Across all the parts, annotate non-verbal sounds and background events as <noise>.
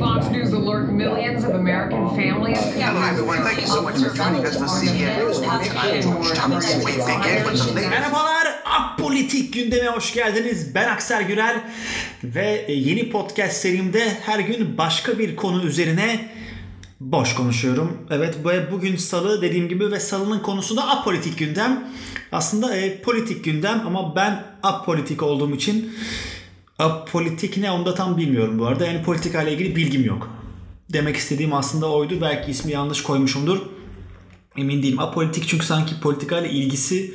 Fox News alert millions of American families. Hello, everyone. Thank you so much for joining us for CNN. I'm George Thomas. We begin with the latest. Merhabalar, Apolitik gündeme hoş geldiniz. Ben Aksel Gürel ve yeni podcast serimde her gün başka bir konu üzerine boş konuşuyorum. Evet bu- bugün salı dediğim gibi ve salının konusu da apolitik gündem. Aslında e, politik gündem ama ben apolitik olduğum için apolitik ne onu da tam bilmiyorum bu arada. Yani politikayla ilgili bilgim yok. Demek istediğim aslında oydu. Belki ismi yanlış koymuşumdur. Emin değilim. Apolitik çünkü sanki politikayla ilgisi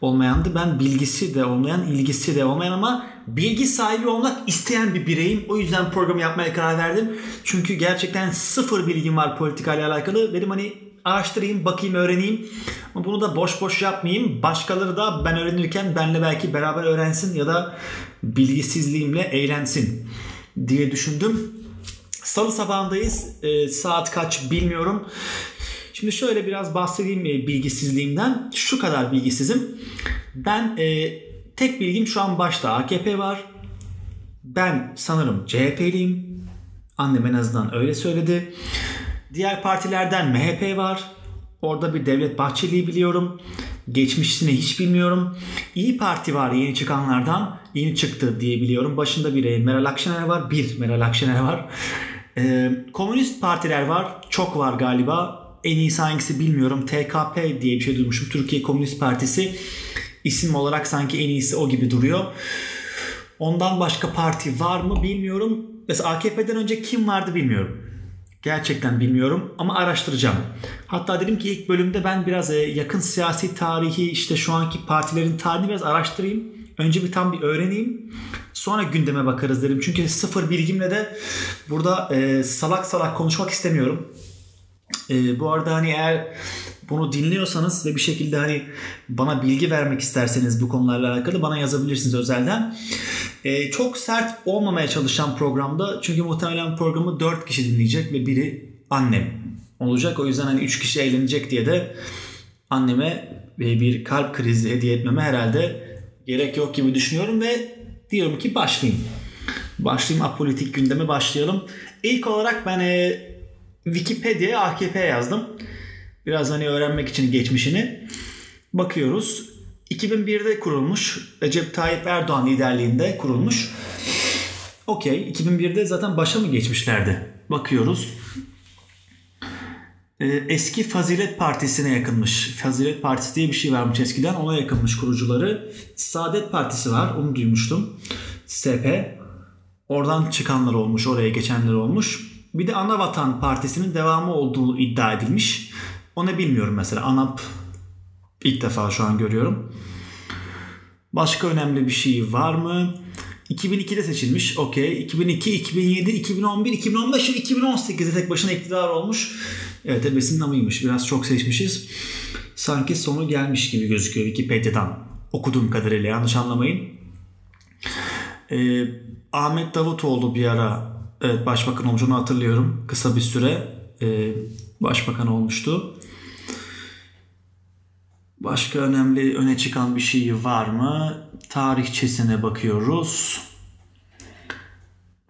olmayandı. Ben bilgisi de olmayan, ilgisi de olmayan ama bilgi sahibi olmak isteyen bir bireyim. O yüzden programı yapmaya karar verdim. Çünkü gerçekten sıfır bilgim var politikayla alakalı. Dedim hani araştırayım, bakayım, öğreneyim. Ama bunu da boş boş yapmayayım. Başkaları da ben öğrenirken benle belki beraber öğrensin ya da bilgisizliğimle eğlensin diye düşündüm. Salı sabahındayız. Ee, saat kaç bilmiyorum. Şimdi şöyle biraz bahsedeyim e, bilgisizliğimden. Şu kadar bilgisizim. Ben e, tek bilgim şu an başta AKP var. Ben sanırım CHP'liyim. Annem en azından öyle söyledi. Diğer partilerden MHP var. Orada bir Devlet Bahçeli'yi biliyorum. Geçmişini hiç bilmiyorum. İyi Parti var yeni çıkanlardan. Yeni çıktı diye biliyorum. Başında bir e, Meral Akşener var. Bir Meral Akşener var. Ee, komünist partiler var. Çok var galiba. En iyisi hangisi bilmiyorum. TKP diye bir şey duymuşum. Türkiye Komünist Partisi. İsim olarak sanki en iyisi o gibi duruyor. Ondan başka parti var mı bilmiyorum. Mesela AKP'den önce kim vardı bilmiyorum. Gerçekten bilmiyorum ama araştıracağım. Hatta dedim ki ilk bölümde ben biraz e, yakın siyasi tarihi işte şu anki partilerin tarihini biraz araştırayım. Önce bir tam bir öğreneyim. Sonra gündeme bakarız dedim. Çünkü sıfır bilgimle de burada e, salak salak konuşmak istemiyorum. E, bu arada hani eğer bunu dinliyorsanız ve bir şekilde hani bana bilgi vermek isterseniz bu konularla alakalı bana yazabilirsiniz özelden. E, çok sert olmamaya çalışan programda çünkü muhtemelen programı 4 kişi dinleyecek ve biri annem olacak. O yüzden hani 3 kişi eğlenecek diye de anneme e, bir kalp krizi hediye etmeme herhalde gerek yok gibi düşünüyorum ve diyorum ki başlayayım. Başlayayım apolitik gündeme başlayalım. İlk olarak ben e, Wikipedia'ya AKP yazdım. Biraz hani öğrenmek için geçmişini. Bakıyoruz. 2001'de kurulmuş. Recep Tayyip Erdoğan liderliğinde kurulmuş. Okey. 2001'de zaten başa mı geçmişlerdi? Bakıyoruz. Ee, Eski Fazilet Partisi'ne yakınmış. Fazilet Partisi diye bir şey varmış eskiden. Ona yakınmış kurucuları. Saadet Partisi var. Onu duymuştum. SP. Oradan çıkanlar olmuş. Oraya geçenler olmuş. Bir de Anavatan Partisi'nin devamı olduğu iddia edilmiş. Onu bilmiyorum mesela. ANAP ilk defa şu an görüyorum. Başka önemli bir şey var mı? 2002'de seçilmiş. Okey. 2002, 2007, 2011, 2015 ve 2018'de tek başına iktidar olmuş. Evet ebesinin amıymış. Biraz çok seçmişiz. Sanki sonu gelmiş gibi gözüküyor Wikipedia'dan. Okuduğum kadarıyla yanlış anlamayın. Ee, Ahmet Davutoğlu bir ara evet, başbakan olmuş onu hatırlıyorum. Kısa bir süre e, başbakan olmuştu. Başka önemli öne çıkan bir şey var mı? Tarihçesine bakıyoruz.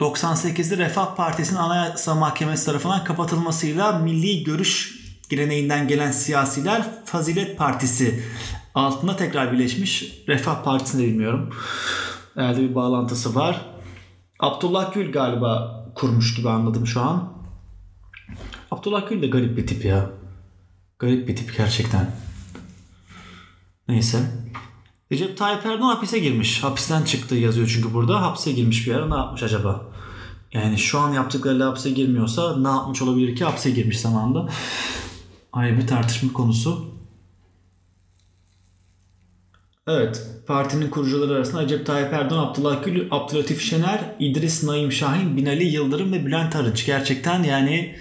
98'de Refah Partisi'nin Anayasa Mahkemesi tarafından kapatılmasıyla milli görüş geleneğinden gelen siyasiler Fazilet Partisi altında tekrar birleşmiş. Refah Partisi'ni de bilmiyorum. Herhalde bir bağlantısı var. Abdullah Gül galiba kurmuş gibi anladım şu an. Abdullah Gül de garip bir tip ya. Garip bir tip gerçekten. Neyse. Recep Tayyip Erdoğan hapise girmiş. Hapisten çıktı yazıyor çünkü burada. Hapse girmiş bir ara. Ne yapmış acaba? Yani şu an yaptıklarıyla hapse girmiyorsa ne yapmış olabilir ki hapse girmiş zamanında? Ayrı bir tartışma konusu. Evet. Partinin kurucuları arasında Recep Tayyip Erdoğan, Abdullah Gül, Abdülatif Şener, İdris Naim Şahin, Binali Yıldırım ve Bülent Arınç. Gerçekten yani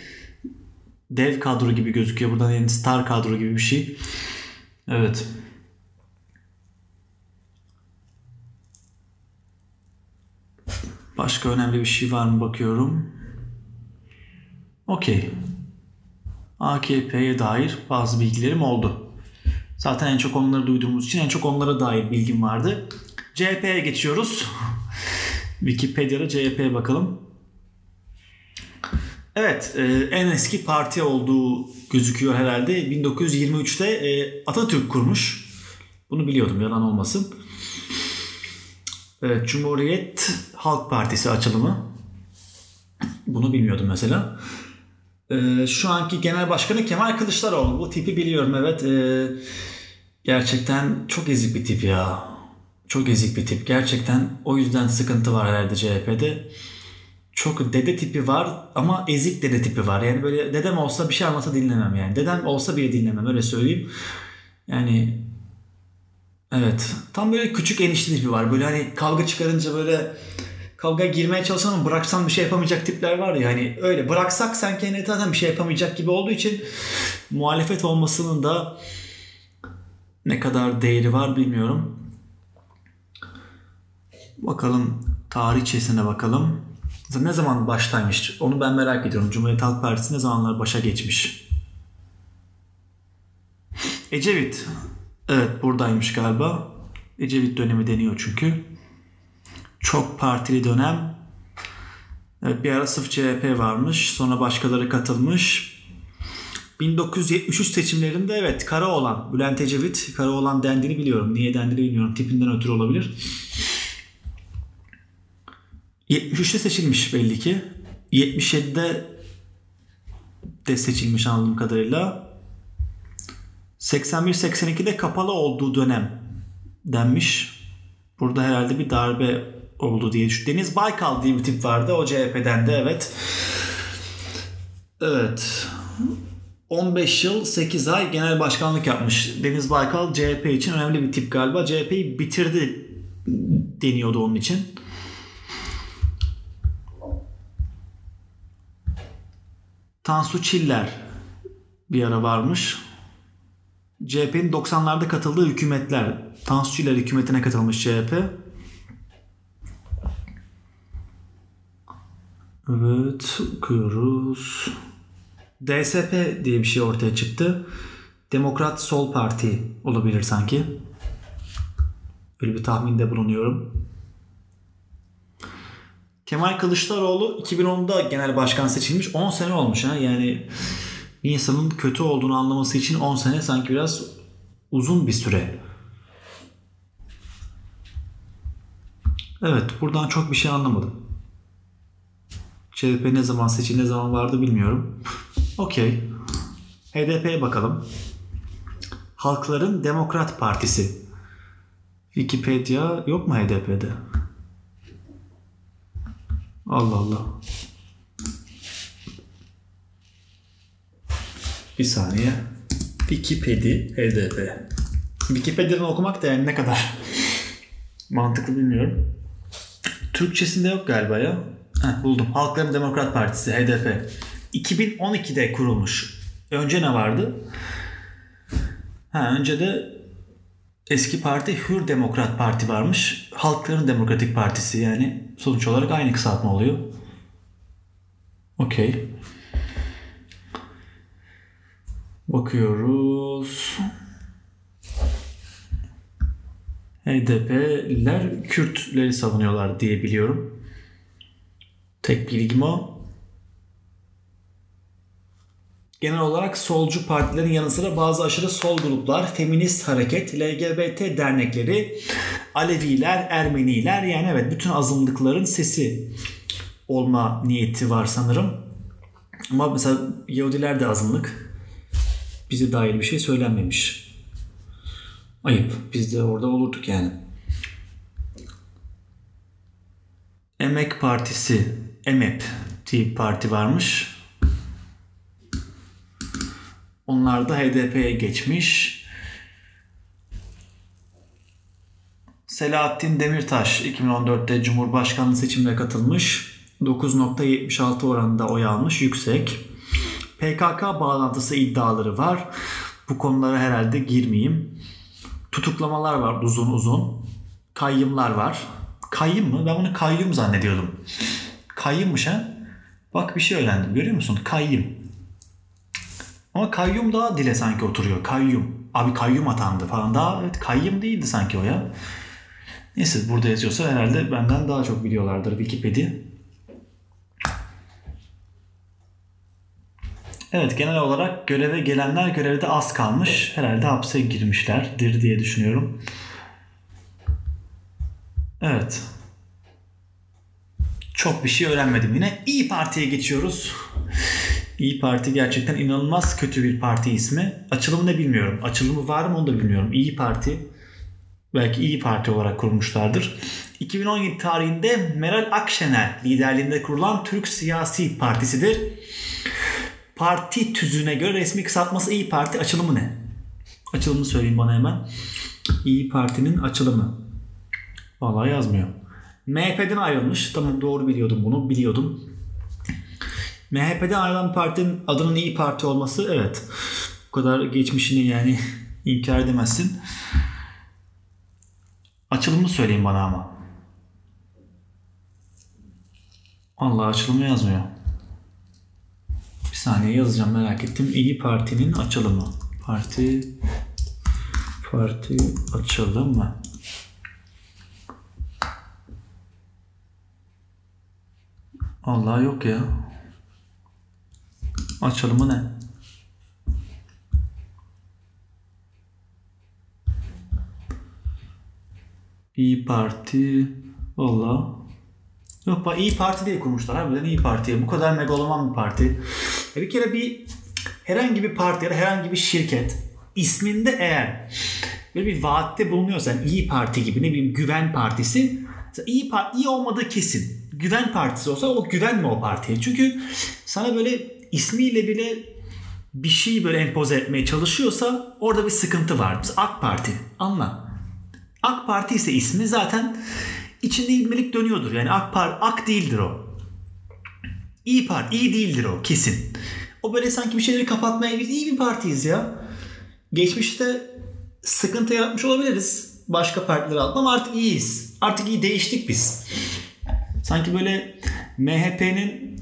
dev kadro gibi gözüküyor. Buradan yani star kadro gibi bir şey. Evet. Başka önemli bir şey var mı bakıyorum. Okey. AKP'ye dair bazı bilgilerim oldu. Zaten en çok onları duyduğumuz için en çok onlara dair bilgim vardı. CHP'ye geçiyoruz. <laughs> Wikipedia'da CHP'ye bakalım. Evet, e, en eski parti olduğu gözüküyor herhalde. 1923'te e, Atatürk kurmuş. Bunu biliyordum, yalan olmasın. Evet, Cumhuriyet Halk Partisi açılımı. Bunu bilmiyordum mesela. E, şu anki genel başkanı Kemal Kılıçdaroğlu. Bu tipi biliyorum evet. E, gerçekten çok ezik bir tip ya. Çok ezik bir tip. Gerçekten o yüzden sıkıntı var herhalde CHP'de çok dede tipi var ama ezik dede tipi var. Yani böyle dedem olsa bir şey anlasa dinlemem yani. Dedem olsa bile dinlemem öyle söyleyeyim. Yani evet tam böyle küçük enişte tipi var. Böyle hani kavga çıkarınca böyle kavga girmeye çalışan ama bıraksan bir şey yapamayacak tipler var ya hani öyle bıraksak sen kendine zaten bir şey yapamayacak gibi olduğu için muhalefet olmasının da ne kadar değeri var bilmiyorum. Bakalım tarihçesine bakalım. Ne zaman baştaymış? Onu ben merak ediyorum. Cumhuriyet Halk Partisi ne zamanlar başa geçmiş? Ecevit. Evet buradaymış galiba. Ecevit dönemi deniyor çünkü. Çok partili dönem. Evet, bir ara sırf CHP varmış. Sonra başkaları katılmış. 1973 seçimlerinde evet Karaoğlan, Bülent Ecevit Karaoğlan dendiğini biliyorum. Niye dendiğini bilmiyorum. Tipinden ötürü olabilir. 73'te seçilmiş belli ki. 77'de de seçilmiş anladığım kadarıyla. 81-82'de kapalı olduğu dönem denmiş. Burada herhalde bir darbe oldu diye düşünüyorum. Deniz Baykal diye bir tip vardı. O CHP'den de evet. Evet. 15 yıl 8 ay genel başkanlık yapmış. Deniz Baykal CHP için önemli bir tip galiba. CHP'yi bitirdi deniyordu onun için. Tansu Çiller bir ara varmış. CHP'nin 90'larda katıldığı hükümetler. Tansu Çiller hükümetine katılmış CHP. Evet okuyoruz. DSP diye bir şey ortaya çıktı. Demokrat Sol Parti olabilir sanki. Öyle bir tahminde bulunuyorum. Kemal Kılıçdaroğlu 2010'da genel başkan seçilmiş. 10 sene olmuş ha. Yani bir insanın kötü olduğunu anlaması için 10 sene sanki biraz uzun bir süre. Evet buradan çok bir şey anlamadım. CHP ne zaman seçil ne zaman vardı bilmiyorum. <laughs> Okey. HDP'ye bakalım. Halkların Demokrat Partisi. Wikipedia yok mu HDP'de? Allah Allah. Bir saniye. Wikipedia HDP. Wikipedia'dan okumak da yani ne kadar <laughs> mantıklı bilmiyorum. Türkçesinde yok galiba ya. Heh, buldum. Halkların Demokrat Partisi HDP. 2012'de kurulmuş. Önce ne vardı? Ha, önce de eski parti Hür Demokrat Parti varmış. Halkların Demokratik Partisi yani sonuç olarak aynı kısaltma oluyor. Okey. Bakıyoruz. HDP'liler Kürtleri savunuyorlar diye biliyorum. Tek bilgim o. Genel olarak solcu partilerin yanı sıra bazı aşırı sol gruplar, feminist hareket, LGBT dernekleri, Aleviler, Ermeniler yani evet bütün azınlıkların sesi olma niyeti var sanırım. Ama mesela Yahudiler de azınlık. Bize dair bir şey söylenmemiş. Ayıp. Biz de orada olurduk yani. Emek Partisi, EMEP diye bir parti varmış. Onlar da HDP'ye geçmiş. Selahattin Demirtaş 2014'te Cumhurbaşkanlığı seçimine katılmış. 9.76 oranında oy almış. Yüksek. PKK bağlantısı iddiaları var. Bu konulara herhalde girmeyeyim. Tutuklamalar var uzun uzun. Kayyımlar var. Kayyım mı? Ben bunu kayyum zannediyordum. Kayyımmış ha. Bak bir şey öğrendim. Görüyor musun? Kayyım. Ama kayyum daha dile sanki oturuyor. Kayyum. Abi kayyum atandı falan. Daha evet kayyum değildi sanki o ya. Neyse burada yazıyorsa herhalde benden daha çok biliyorlardır Wikipedia. Evet genel olarak göreve gelenler görevde az kalmış. Herhalde hapse girmişlerdir diye düşünüyorum. Evet. Çok bir şey öğrenmedim yine. İyi Parti'ye geçiyoruz. İyi Parti gerçekten inanılmaz kötü bir parti ismi. Açılımı ne bilmiyorum. Açılımı var mı onu da bilmiyorum. İyi Parti belki İyi Parti olarak kurmuşlardır. 2017 tarihinde Meral Akşener liderliğinde kurulan Türk Siyasi Partisi'dir. Parti tüzüğüne göre resmi kısaltması İyi Parti açılımı ne? Açılımı söyleyin bana hemen. İyi Parti'nin açılımı. Vallahi yazmıyor. MHP'den ayrılmış. Tamam doğru biliyordum bunu. Biliyordum. MHP'den ayrılan partinin adının İyi Parti olması evet. Bu kadar geçmişini yani <laughs> inkar edemezsin. Açılımı söyleyin bana ama. Allah açılımı yazmıyor. Saniye yazacağım merak ettim. İyi Parti'nin açılımı. Parti Parti açılımı. Allah yok ya. Açılımı ne? İyi Parti valla Yok bak İyi Parti diye kurmuşlar harbiden İyi Parti. Bu kadar megaloman bir parti. E bir kere bir herhangi bir parti ya da herhangi bir şirket isminde eğer böyle bir vaatte bulunuyorsan İyi Parti gibi ne bileyim Güven Partisi iyi, par- iyi olmadığı kesin. Güven Partisi olsa o güvenme o partiye. Çünkü sana böyle ismiyle bile bir şey böyle empoze etmeye çalışıyorsa orada bir sıkıntı var. Mesela AK Parti anla. AK Parti ise ismi zaten içinde ilmelik dönüyordur. Yani AK Parti AK değildir o. İyi Parti iyi değildir o kesin. O böyle sanki bir şeyleri kapatmaya biz iyi bir partiyiz ya. Geçmişte sıkıntı yaratmış olabiliriz başka partiler altında ama artık iyiyiz. Artık iyi değiştik biz. Sanki böyle MHP'nin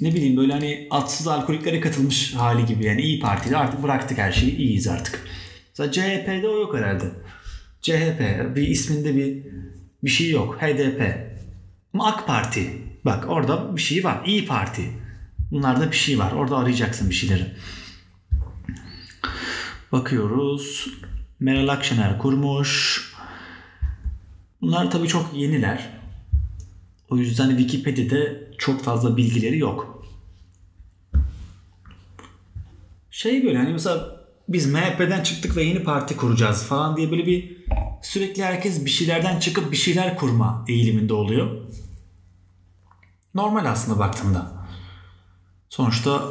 ne bileyim böyle hani atsız alkoliklere katılmış hali gibi yani iyi partide artık bıraktık her şeyi iyiyiz artık. Mesela CHP'de o yok herhalde. CHP bir isminde bir bir şey yok. HDP. Ama AK Parti. Bak orada bir şey var. İyi Parti. Bunlarda bir şey var. Orada arayacaksın bir şeyleri. Bakıyoruz. Meral Akşener kurmuş. Bunlar tabii çok yeniler. O yüzden Wikipedia'da çok fazla bilgileri yok. Şey böyle hani mesela biz MHP'den çıktık ve yeni parti kuracağız falan diye böyle bir sürekli herkes bir şeylerden çıkıp bir şeyler kurma eğiliminde oluyor. Normal aslında baktığında. Sonuçta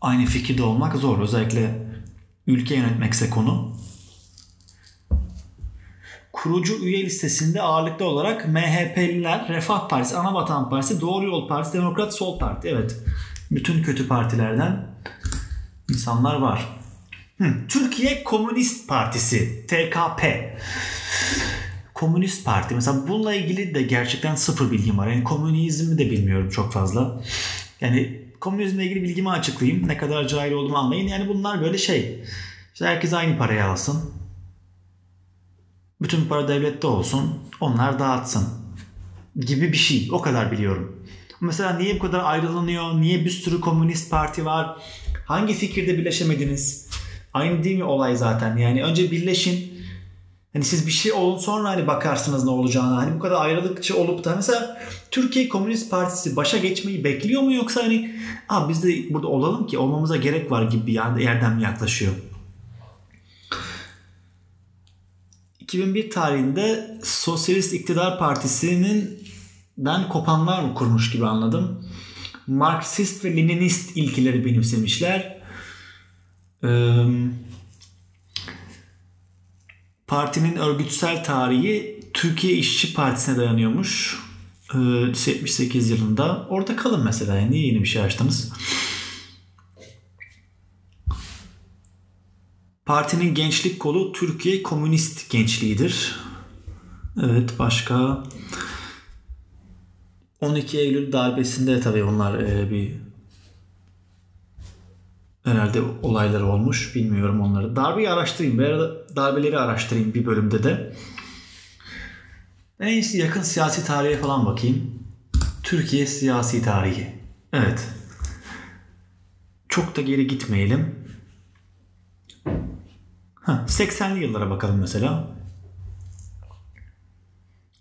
aynı fikirde olmak zor. Özellikle ülke yönetmekse konu. Kurucu üye listesinde ağırlıklı olarak MHP'liler, Refah Partisi, Anavatan Partisi, Doğru Yol Partisi, Demokrat Sol Parti. Evet. Bütün kötü partilerden insanlar var. Hı, Türkiye Komünist Partisi, TKP. Komünist Parti. Mesela bununla ilgili de gerçekten sıfır bilgim var. Yani komünizmi de bilmiyorum çok fazla. Yani komünizmle ilgili bilgimi açıklayayım. Ne kadar cahil olduğumu anlayın. Yani bunlar böyle şey. İşte herkes aynı parayı alsın. Bütün para devlette olsun. Onlar dağıtsın. Gibi bir şey. O kadar biliyorum. Mesela niye bu kadar ayrılanıyor? Niye bir sürü komünist parti var? Hangi fikirde birleşemediniz? Aynı değil mi olay zaten? Yani önce birleşin. Hani siz bir şey olun sonra hani bakarsınız ne olacağına. Hani bu kadar ayrılıkçı olup da mesela Türkiye Komünist Partisi başa geçmeyi bekliyor mu yoksa hani Aa, biz de burada olalım ki olmamıza gerek var gibi bir yerden mi yaklaşıyor? 2001 tarihinde Sosyalist İktidar Partisi'nin den kopanlar mı kurmuş gibi anladım. Marksist ve Leninist ilkeleri benimsemişler. Ee, partinin örgütsel tarihi Türkiye İşçi Partisi'ne dayanıyormuş. Ee, 78 yılında. Orada kalın mesela. Yani niye yeni bir şey açtınız? Partinin gençlik kolu Türkiye Komünist Gençliği'dir. Evet başka 12 Eylül darbesinde tabii onlar e, bir herhalde olaylar olmuş. Bilmiyorum onları. Darbeyi araştırayım. Bir arada darbeleri araştırayım bir bölümde de. En iyisi yakın siyasi tarihe falan bakayım. Türkiye siyasi tarihi. Evet. çok da geri gitmeyelim. Ha, 80'li yıllara bakalım mesela.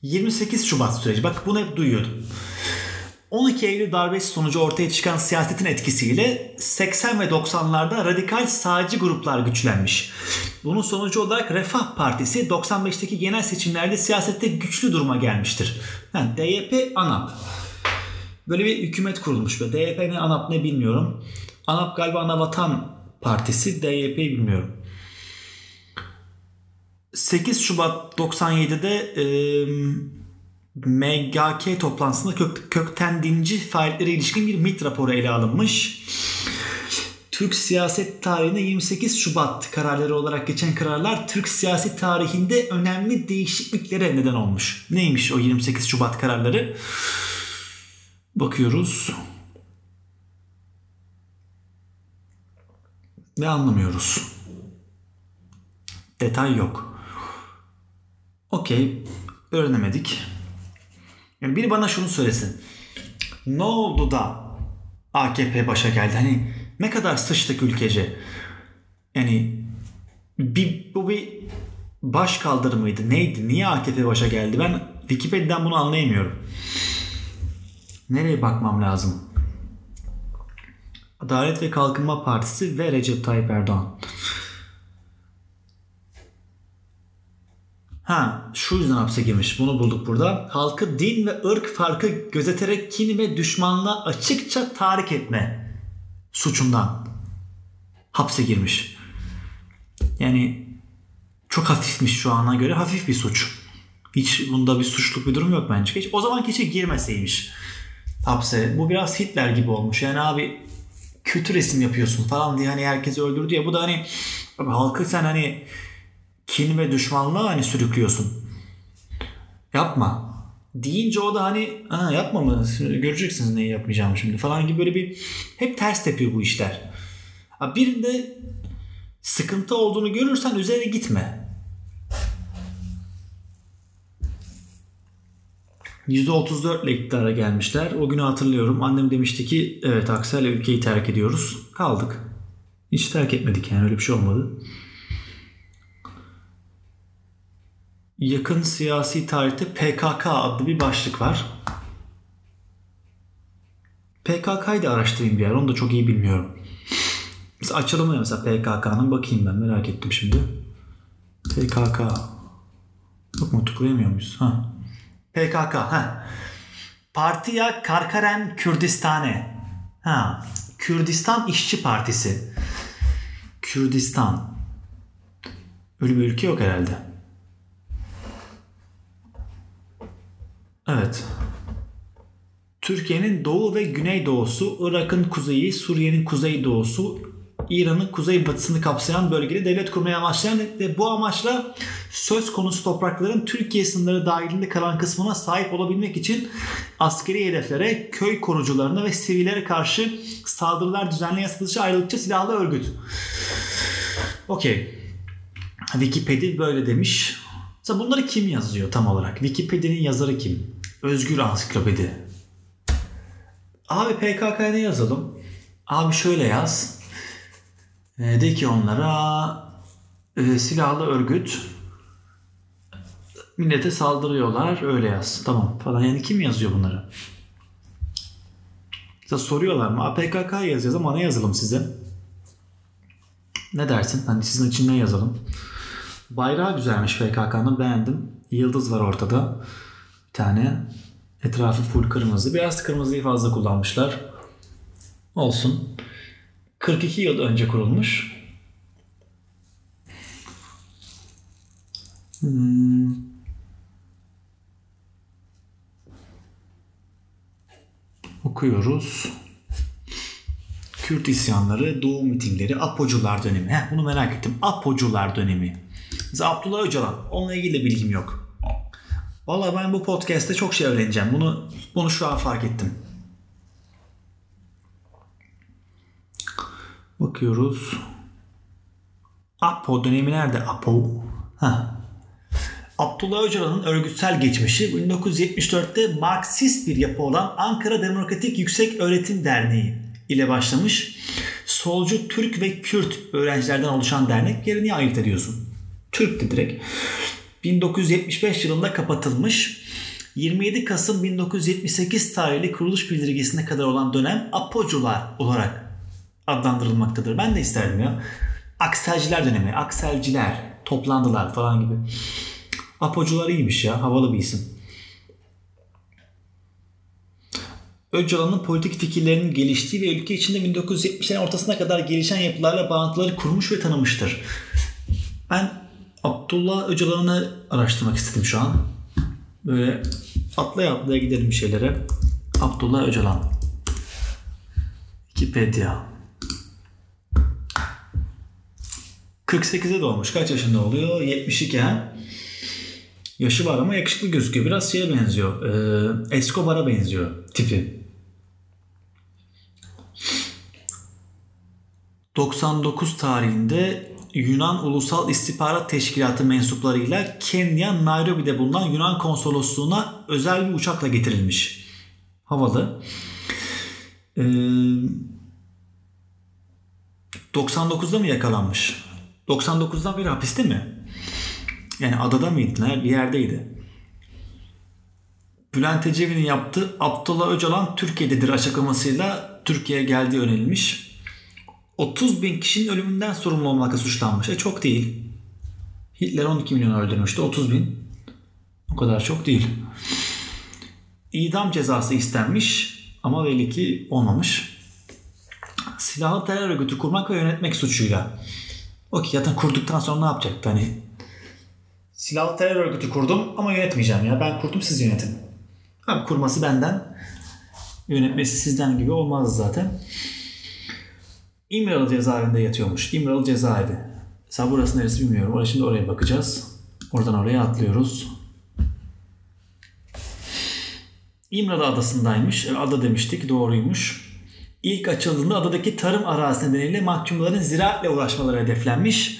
28 Şubat süreci. Bak bunu hep duyuyordum. 12 Eylül darbesi sonucu ortaya çıkan siyasetin etkisiyle 80 ve 90'larda radikal sağcı gruplar güçlenmiş. Bunun sonucu olarak Refah Partisi 95'teki genel seçimlerde siyasette güçlü duruma gelmiştir. Yani DYP ANAP. Böyle bir hükümet kurulmuş. Böyle DYP ne ANAP ne bilmiyorum. ANAP galiba Anavatan Partisi, DYP bilmiyorum. 8 Şubat 97'de e, MGK toplantısında kök, kökten dinci faaliyetlere ilişkin bir MIT raporu ele alınmış. Türk siyaset tarihinde 28 Şubat kararları olarak geçen kararlar Türk siyasi tarihinde önemli değişikliklere neden olmuş. Neymiş o 28 Şubat kararları? Bakıyoruz. Ve anlamıyoruz. Detay yok. Okey. Öğrenemedik. Yani biri bana şunu söylesin. Ne oldu da AKP başa geldi? Hani ne kadar sıçtık ülkece. Yani bir, bu bir baş kaldırımıydı. Neydi? Niye AKP başa geldi? Ben Wikipedia'dan bunu anlayamıyorum. Nereye bakmam lazım? Adalet ve Kalkınma Partisi ve Recep Tayyip Erdoğan. Ha şu yüzden hapse girmiş. Bunu bulduk burada. Halkı din ve ırk farkı gözeterek kin ve düşmanlığa açıkça tahrik etme suçundan hapse girmiş. Yani çok hafifmiş şu ana göre. Hafif bir suç. Hiç bunda bir suçluk bir durum yok bence. Hiç, o zaman keşke girmeseymiş hapse. Bu biraz Hitler gibi olmuş. Yani abi kötü resim yapıyorsun falan diye hani herkesi öldürdü ya. Bu da hani halkı sen hani kin ve düşmanlığa hani sürüklüyorsun. Yapma. Deyince o da hani ha, yapma mı göreceksiniz neyi yapmayacağım şimdi falan gibi böyle bir hep ters tepiyor bu işler. Birinde sıkıntı olduğunu görürsen üzerine gitme. %34 ile iktidara gelmişler. O günü hatırlıyorum. Annem demişti ki evet Aksel ülkeyi terk ediyoruz. Kaldık. Hiç terk etmedik yani öyle bir şey olmadı. Yakın siyasi tarihte PKK adlı bir başlık var. PKK'yı da araştırayım bir yer. Onu da çok iyi bilmiyorum. Mesela açalım ya mesela PKK'nın bakayım ben merak ettim şimdi. PKK. Yok mu tıklayamıyor muyuz? Ha. PKK. Ha. Partiya Karkaren Kürdistane. Ha. Kürdistan İşçi Partisi. Kürdistan. Öyle bir ülke yok herhalde. Evet. Türkiye'nin doğu ve güneydoğusu, Irak'ın kuzeyi, Suriye'nin kuzeydoğusu, İran'ın kuzeybatısını kapsayan bölgede devlet kurmaya amaçlayan ve bu amaçla söz konusu toprakların Türkiye sınırları dahilinde kalan kısmına sahip olabilmek için askeri hedeflere, köy korucularına ve sivillere karşı saldırılar düzenleyen satışı ayrılıkçı silahlı örgüt. Okey. Wikipedia böyle demiş. Mesela bunları kim yazıyor tam olarak? Wikipedia'nın yazarı kim? Özgür Ansiklopedi. Abi PKK'ya ne yazalım? Abi şöyle yaz. E, de ki onlara e, silahlı örgüt millete saldırıyorlar öyle yaz. Tamam falan. Yani kim yazıyor bunları? Size soruyorlar mı? PKK yazacağız ama ne yazalım size? Ne dersin? Hani sizin için ne yazalım? Bayrağı güzelmiş PKK'nın beğendim. Yıldız var ortada. Tane. Etrafı full kırmızı. Biraz kırmızıyı fazla kullanmışlar. Olsun. 42 yıl önce kurulmuş. Hmm. Okuyoruz. Kürt isyanları, Doğu mitingleri, Apocular dönemi. Heh, bunu merak ettim. Apocular dönemi. Mesela Abdullah Öcalan. Onunla ilgili de bilgim yok. Vallahi ben bu podcast'te çok şey öğreneceğim. Bunu bunu şu an fark ettim. Bakıyoruz. Apo dönemi nerede? Apo. Ha. Abdullah Öcalan'ın örgütsel geçmişi 1974'te Marksist bir yapı olan Ankara Demokratik Yüksek Öğretim Derneği ile başlamış. solcu Türk ve Kürt öğrencilerden oluşan dernek yerini ayırt ediyorsun? Türk'tü direkt. 1975 yılında kapatılmış. 27 Kasım 1978 tarihli kuruluş bildirgesine kadar olan dönem Apocular olarak adlandırılmaktadır. Ben de isterdim ya. Akselciler dönemi, Akselciler toplandılar falan gibi. Apocular iyiymiş ya, havalı bir isim. Öcalan'ın politik fikirlerinin geliştiği ve ülke içinde 1970'lerin ortasına kadar gelişen yapılarla bağlantıları kurmuş ve tanımıştır. Ben Abdullah Öcalan'ı araştırmak istedim şu an. Böyle atlaya atlaya gidelim bir şeylere. Abdullah Öcalan. Wikipedia. 48'e doğmuş. Kaç yaşında oluyor? 72 ha? Yaşı var ama yakışıklı gözüküyor. Biraz şeye benziyor. Ee, Escobar'a benziyor tipi. 99 tarihinde Yunan Ulusal İstihbarat Teşkilatı mensuplarıyla Kenya Nairobi'de bulunan Yunan konsolosluğuna özel bir uçakla getirilmiş. Havalı. Ee, 99'da mı yakalanmış? 99'dan beri hapiste mi? Yani adada mıydı? Bir yerdeydi. Bülent Ecevit'in yaptığı Abdullah Öcalan Türkiye'dedir açıklamasıyla Türkiye'ye geldiği önerilmiş. 30 bin kişinin ölümünden sorumlu olmakla suçlanmış. E çok değil. Hitler 12 milyon öldürmüştü. 30 bin. O kadar çok değil. İdam cezası istenmiş ama belli ki olmamış. Silahlı terör örgütü kurmak ve yönetmek suçuyla. O ki zaten kurduktan sonra ne yapacaktı hani? Silahlı terör örgütü kurdum ama yönetmeyeceğim ya. Ben kurdum siz yönetin. Abi kurması benden. Yönetmesi sizden gibi olmaz zaten. İmralı cezaevinde yatıyormuş. İmralı cezaevi. Mesela burası neresi bilmiyorum. Oraya şimdi oraya bakacağız. Oradan oraya atlıyoruz. İmralı adasındaymış. E, ada demiştik. Doğruymuş. İlk açıldığında adadaki tarım arazisi nedeniyle mahkumların ziraatle uğraşmaları hedeflenmiş.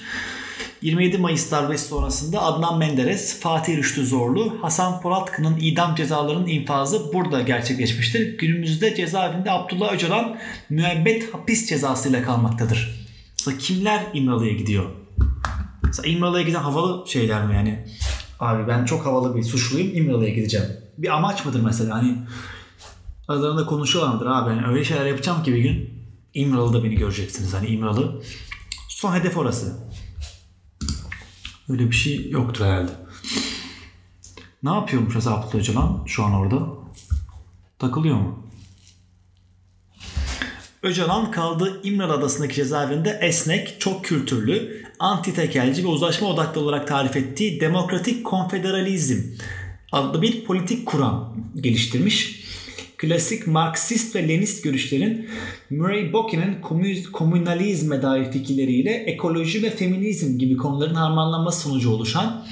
27 Mayıs darbesi sonrasında Adnan Menderes, Fatih Rüştü Zorlu, Hasan Polatkan'ın idam cezalarının infazı burada gerçekleşmiştir. Günümüzde cezaevinde Abdullah Öcalan müebbet hapis cezasıyla kalmaktadır. Mesela kimler İmralı'ya gidiyor? Mesela İmralı'ya giden havalı şeyler mi yani? Abi ben çok havalı bir suçluyum İmralı'ya gideceğim. Bir amaç mıdır mesela? Hani aralarında konuşuyorlar mıdır? Abi ben öyle şeyler yapacağım ki bir gün İmralı'da beni göreceksiniz. Hani İmralı son hedef orası. Öyle bir şey yoktur herhalde. Ne yapıyormuş mesela Abdullah Öcalan şu an orada? Takılıyor mu? Öcalan kaldığı İmralı Adası'ndaki cezaevinde esnek, çok kültürlü, anti tekelci ve uzlaşma odaklı olarak tarif ettiği demokratik konfederalizm adlı bir politik kuram geliştirmiş. Klasik Marksist ve Lenist görüşlerin Murray Bockie'nin komünalizme dair fikirleriyle ekoloji ve feminizm gibi konuların harmanlanması sonucu oluşan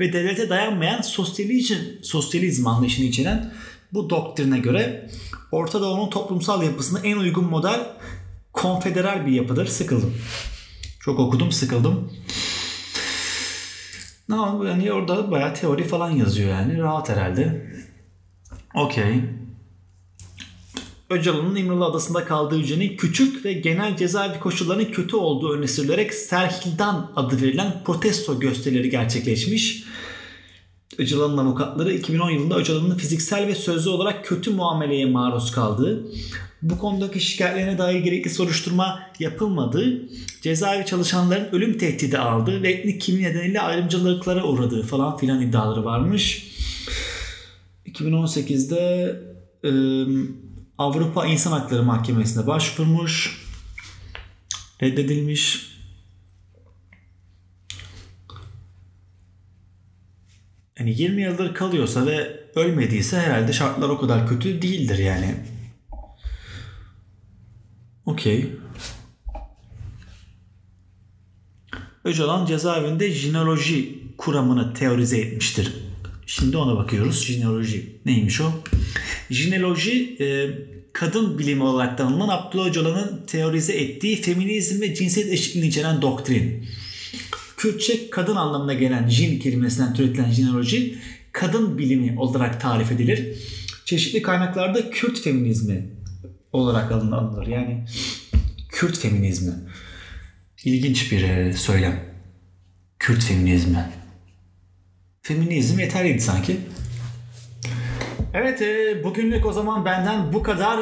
ve devlete dayanmayan sosyalizm, sosyalizm anlayışını içeren bu doktrine göre Orta Doğu'nun toplumsal yapısına en uygun model konfederal bir yapıdır. Sıkıldım. Çok okudum sıkıldım. Ne no, yani orada bayağı teori falan yazıyor yani. Rahat herhalde. Okey. Öcalan'ın İmralı Adası'nda kaldığı hücrenin küçük ve genel cezaevi koşullarının kötü olduğu öne sürülerek Serhildan adı verilen protesto gösterileri gerçekleşmiş. Öcalan'ın avukatları 2010 yılında Öcalan'ın fiziksel ve sözlü olarak kötü muameleye maruz kaldığı, bu konudaki şikayetlerine dair gerekli soruşturma yapılmadığı, cezaevi çalışanların ölüm tehdidi aldığı ve etnik kimliği nedeniyle ayrımcılıklara uğradığı falan filan iddiaları varmış. 2018'de ıı, Avrupa İnsan Hakları Mahkemesi'ne başvurmuş. Reddedilmiş. Yani 20 yıldır kalıyorsa ve ölmediyse herhalde şartlar o kadar kötü değildir yani. Okey. Öcalan cezaevinde jinoloji kuramını teorize etmiştir. Şimdi ona bakıyoruz. Jinoloji neymiş o? Jinoloji e, kadın bilimi olarak tanımlanan Abdullah Öcalan'ın teorize ettiği feminizm ve cinsiyet eşitliğini içeren doktrin. Kürtçe kadın anlamına gelen jin kelimesinden türetilen jinoloji kadın bilimi olarak tarif edilir. Çeşitli kaynaklarda Kürt feminizmi olarak alınır. Yani Kürt feminizmi. İlginç bir e, söylem. Kürt feminizmi. Feminizm yeterliydi sanki. Evet e, bugünlük o zaman benden bu kadar.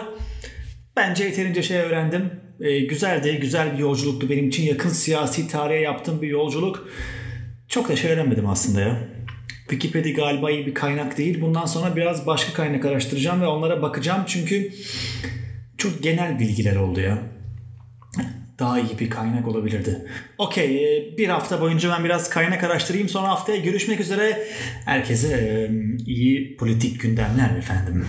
Bence yeterince şey öğrendim. E, güzeldi, güzel bir yolculuktu benim için. Yakın siyasi tarihe yaptığım bir yolculuk. Çok da şey öğrenmedim aslında ya. Wikipedia galiba iyi bir kaynak değil. Bundan sonra biraz başka kaynak araştıracağım ve onlara bakacağım. Çünkü çok genel bilgiler oldu ya. Daha iyi bir kaynak olabilirdi. Okey, e, bir hafta boyunca ben biraz kaynak araştırayım. Sonra haftaya görüşmek üzere. Herkese e, iyi politik gündemler efendim.